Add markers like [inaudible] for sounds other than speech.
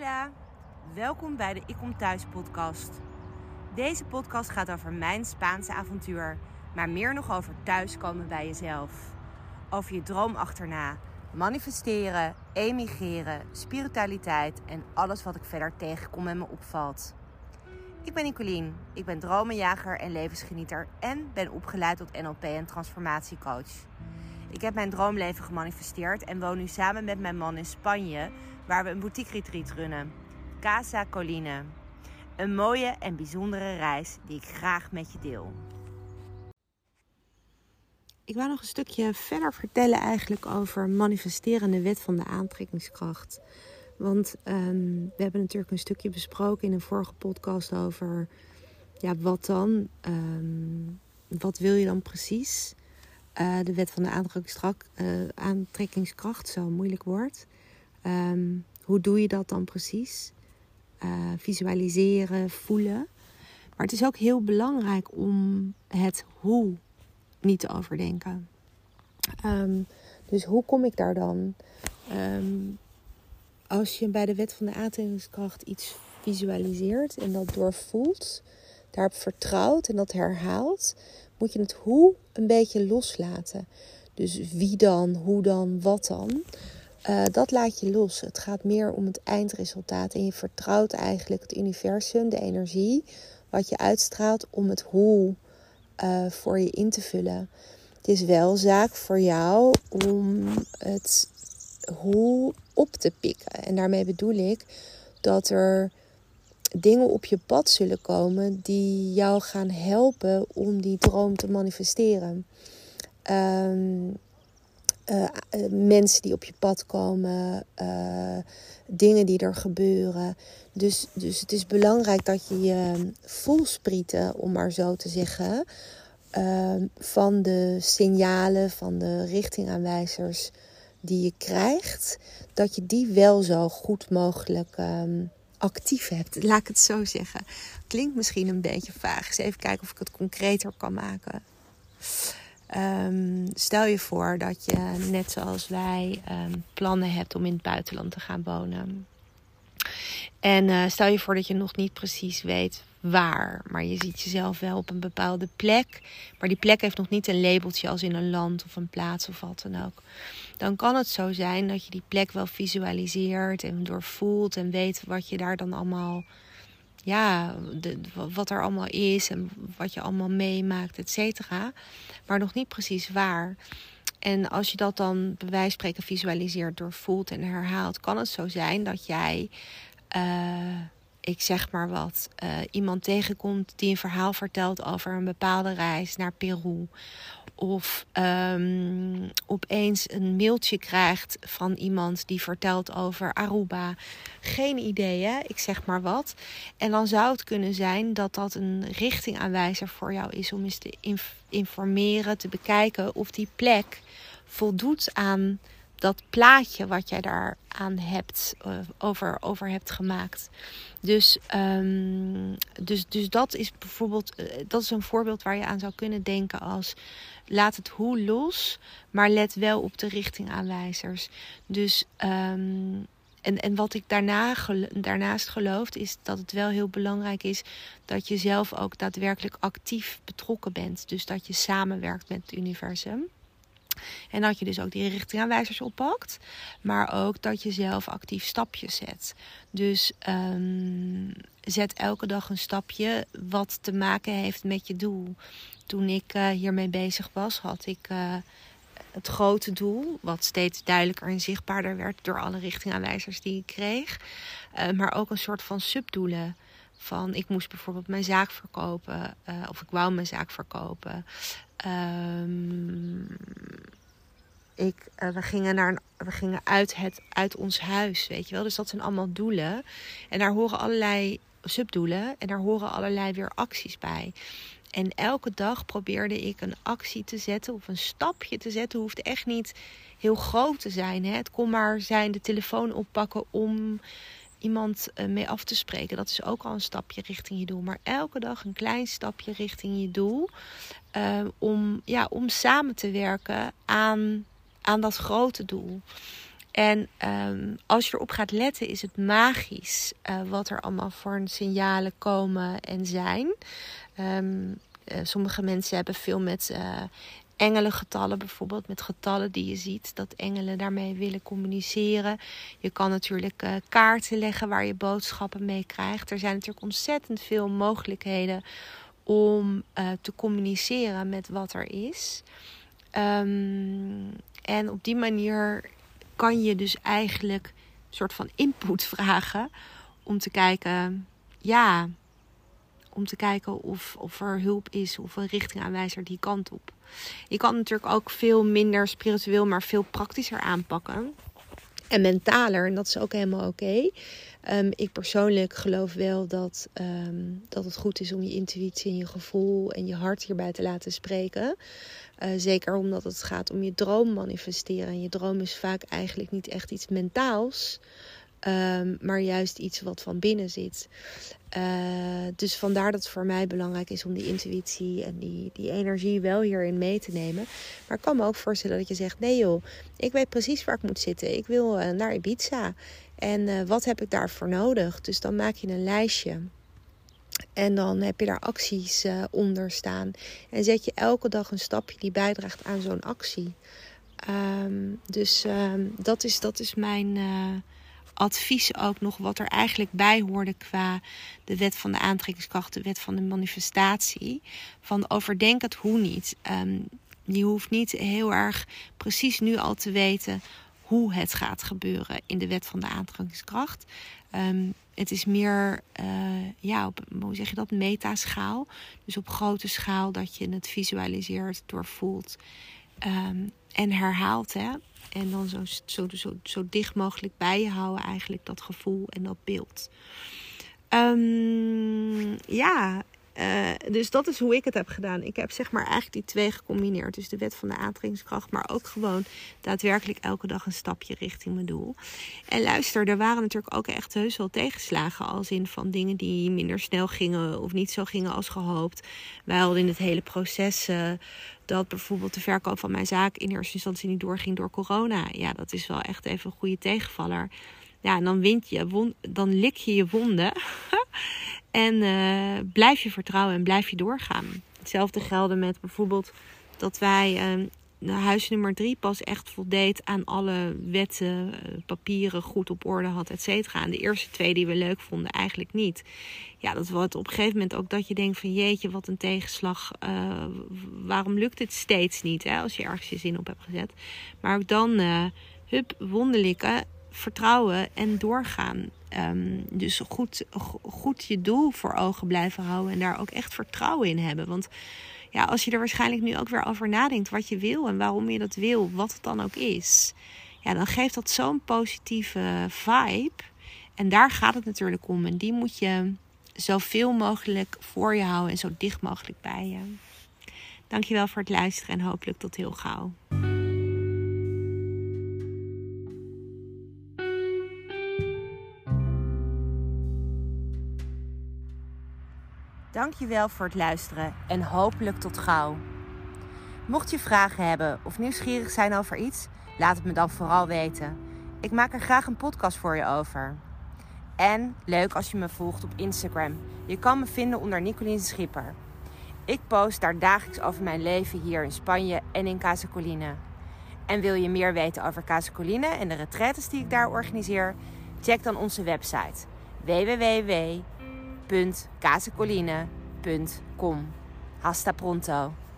Hola, welkom bij de Ik Kom Thuis podcast. Deze podcast gaat over mijn Spaanse avontuur, maar meer nog over thuiskomen bij jezelf. Over je droom achterna, manifesteren, emigreren, spiritualiteit en alles wat ik verder tegenkom en me opvalt. Ik ben Nicolien, ik ben dromenjager en levensgenieter en ben opgeleid tot NLP en transformatiecoach. Ik heb mijn droomleven gemanifesteerd en woon nu samen met mijn man in Spanje, waar we een boutique retreat runnen. Casa Colline. Een mooie en bijzondere reis die ik graag met je deel. Ik wou nog een stukje verder vertellen eigenlijk over manifesterende wet van de aantrekkingskracht. Want ehm, we hebben natuurlijk een stukje besproken in een vorige podcast over ja, wat dan? Ehm, wat wil je dan precies? Uh, de wet van de aantrekkingskracht, uh, aantrekkingskracht zo moeilijk woord. Um, hoe doe je dat dan precies? Uh, visualiseren, voelen. Maar het is ook heel belangrijk om het hoe niet te overdenken. Um, dus hoe kom ik daar dan? Um, als je bij de wet van de aantrekkingskracht iets visualiseert en dat doorvoelt, daarop vertrouwt en dat herhaalt, moet je het hoe een beetje loslaten. Dus wie dan, hoe dan, wat dan. Uh, dat laat je los. Het gaat meer om het eindresultaat. En je vertrouwt eigenlijk het universum, de energie, wat je uitstraalt om het hoe uh, voor je in te vullen. Het is wel zaak voor jou om het hoe op te pikken. En daarmee bedoel ik dat er dingen op je pad zullen komen die jou gaan helpen om die droom te manifesteren. Um, uh, mensen die op je pad komen, uh, dingen die er gebeuren. Dus, dus het is belangrijk dat je je voelsprieten, om maar zo te zeggen, ehm, van de signalen, van de richtingaanwijzers die je krijgt, dat je die wel zo goed mogelijk um, actief hebt. Laat ik het zo zeggen. Klinkt misschien een beetje vaag. Even kijken of ik het concreter kan maken. Um, stel je voor dat je, net zoals wij, um, plannen hebt om in het buitenland te gaan wonen. En uh, stel je voor dat je nog niet precies weet waar. Maar je ziet jezelf wel op een bepaalde plek. Maar die plek heeft nog niet een labeltje als in een land of een plaats of wat dan ook. Dan kan het zo zijn dat je die plek wel visualiseert en doorvoelt en weet wat je daar dan allemaal. Ja, wat er allemaal is en wat je allemaal meemaakt, et cetera. Maar nog niet precies waar. En als je dat dan bij wijze van spreken visualiseert, doorvoelt en herhaalt, kan het zo zijn dat jij. Uh, ik zeg maar wat, uh, iemand tegenkomt die een verhaal vertelt over een bepaalde reis naar Peru. Of um, opeens een mailtje krijgt van iemand die vertelt over Aruba. Geen idee, hè? ik zeg maar wat. En dan zou het kunnen zijn dat dat een richtingaanwijzer voor jou is om eens te informeren, te bekijken of die plek voldoet aan dat plaatje wat jij daar aan hebt, uh, over, over hebt gemaakt. Dus, um, dus, dus dat is bijvoorbeeld, uh, dat is een voorbeeld waar je aan zou kunnen denken als laat het hoe los, maar let wel op de richtingaanwijzers. Dus um, en, en wat ik daarna, daarnaast geloof, is dat het wel heel belangrijk is dat je zelf ook daadwerkelijk actief betrokken bent. Dus dat je samenwerkt met het universum. En dat je dus ook die richtingaanwijzers oppakt. Maar ook dat je zelf actief stapjes zet. Dus um, zet elke dag een stapje wat te maken heeft met je doel. Toen ik uh, hiermee bezig was, had ik uh, het grote doel, wat steeds duidelijker en zichtbaarder werd door alle richtingaanwijzers die ik kreeg. Uh, maar ook een soort van subdoelen. Van ik moest bijvoorbeeld mijn zaak verkopen, of ik wou mijn zaak verkopen. Um, ik, uh, we, gingen naar een, we gingen uit, het, uit ons huis, weet je wel. Dus dat zijn allemaal doelen. En daar horen allerlei subdoelen en daar horen allerlei weer acties bij. En elke dag probeerde ik een actie te zetten of een stapje te zetten. Hoeft echt niet heel groot te zijn. Hè? Het kon maar zijn de telefoon oppakken om iemand eh, mee af te spreken. Dat is ook al een stapje richting je doel. Maar elke dag een klein stapje richting je doel. Uh, om, ja, om samen te werken aan, aan dat grote doel. En um, als je erop gaat letten, is het magisch uh, wat er allemaal voor signalen komen en zijn. Uh, sommige mensen hebben veel met engelengetallen, bijvoorbeeld met getallen die je ziet, dat engelen daarmee willen communiceren. Je kan natuurlijk kaarten leggen waar je boodschappen mee krijgt. Er zijn natuurlijk ontzettend veel mogelijkheden om te communiceren met wat er is. Um, en op die manier kan je dus eigenlijk een soort van input vragen om te kijken, ja, om te kijken of, of er hulp is of een richtingaanwijzer die kant op. Je kan natuurlijk ook veel minder spiritueel, maar veel praktischer aanpakken. En mentaler, en dat is ook helemaal oké. Ehm, ik persoonlijk geloof wel dat, ehm, dat het goed is om je intuïtie en je gevoel en je hart hierbij te laten spreken. Uh, zeker omdat het gaat om je droom manifesteren. En je droom is vaak eigenlijk niet echt iets mentaals. Um, maar juist iets wat van binnen zit. Uh, dus vandaar dat het voor mij belangrijk is om die intuïtie en die, die energie wel hierin mee te nemen. Maar ik kan me ook voorstellen dat je zegt: nee joh, ik weet precies waar ik moet zitten. Ik wil uh, naar Ibiza. En uh, wat heb ik daarvoor nodig? Dus dan maak je een lijstje. En dan heb je daar acties onder staan. En zet je elke dag een stapje die bijdraagt aan zo'n actie. Um, dus um, dat, is, dat is mijn advies ook nog. Wat er eigenlijk bij hoorde qua de wet van de aantrekkingskracht, de wet van de manifestatie. Van overdenk het hoe niet. Um, je hoeft niet heel erg precies nu al te weten hoe het gaat gebeuren in de wet van de aantrekkingskracht. Um, het is meer, uh, ja, op, hoe zeg je dat, metaschaal. Dus op grote schaal dat je het visualiseert, doorvoelt um, en herhaalt. Hè? En dan zo, zo, zo, zo dicht mogelijk bij je houden eigenlijk dat gevoel en dat beeld. Um, ja, uh, dus dat is hoe ik het heb gedaan. Ik heb zeg maar eigenlijk die twee gecombineerd. Dus de wet van de aantrekkingskracht, maar ook gewoon daadwerkelijk elke dag een stapje richting mijn doel. En luister, er waren natuurlijk ook echt heus wel tegenslagen. Als in van dingen die minder snel gingen of niet zo gingen als gehoopt. Wij hadden in het hele proces uh, dat bijvoorbeeld de verkoop van mijn zaak in eerste instantie niet doorging door corona. Ja, dat is wel echt even een goede tegenvaller. Ja, en dan wint je, dan lik je je wonden. [laughs] En uh, blijf je vertrouwen en blijf je doorgaan. Hetzelfde gelden met bijvoorbeeld dat wij uh, huis nummer drie pas echt voldeed aan alle wetten, uh, papieren goed op orde had, et cetera. En de eerste twee die we leuk vonden, eigenlijk niet. Ja, dat wordt op een gegeven moment ook dat je denkt van jeetje, wat een tegenslag. Uh, waarom lukt het steeds niet hè, als je ergens je zin op hebt gezet. Maar ook dan, hup, wonderlijke vertrouwen en doorgaan. Um, dus goed, goed je doel voor ogen blijven houden en daar ook echt vertrouwen in hebben. Want ja, als je er waarschijnlijk nu ook weer over nadenkt wat je wil en waarom je dat wil, wat het dan ook is, ja, dan geeft dat zo'n positieve vibe. En daar gaat het natuurlijk om. En die moet je zoveel mogelijk voor je houden en zo dicht mogelijk bij je. Dankjewel voor het luisteren en hopelijk tot heel gauw. Dankjewel voor het luisteren en hopelijk tot gauw. Mocht je vragen hebben of nieuwsgierig zijn over iets, laat het me dan vooral weten. Ik maak er graag een podcast voor je over. En leuk als je me volgt op Instagram. Je kan me vinden onder Nicolien Schipper. Ik post daar dagelijks over mijn leven hier in Spanje en in Casacoline. En wil je meer weten over Casacoline en de retretes die ik daar organiseer? Check dan onze website www www.casacoline.com. Hasta pronto!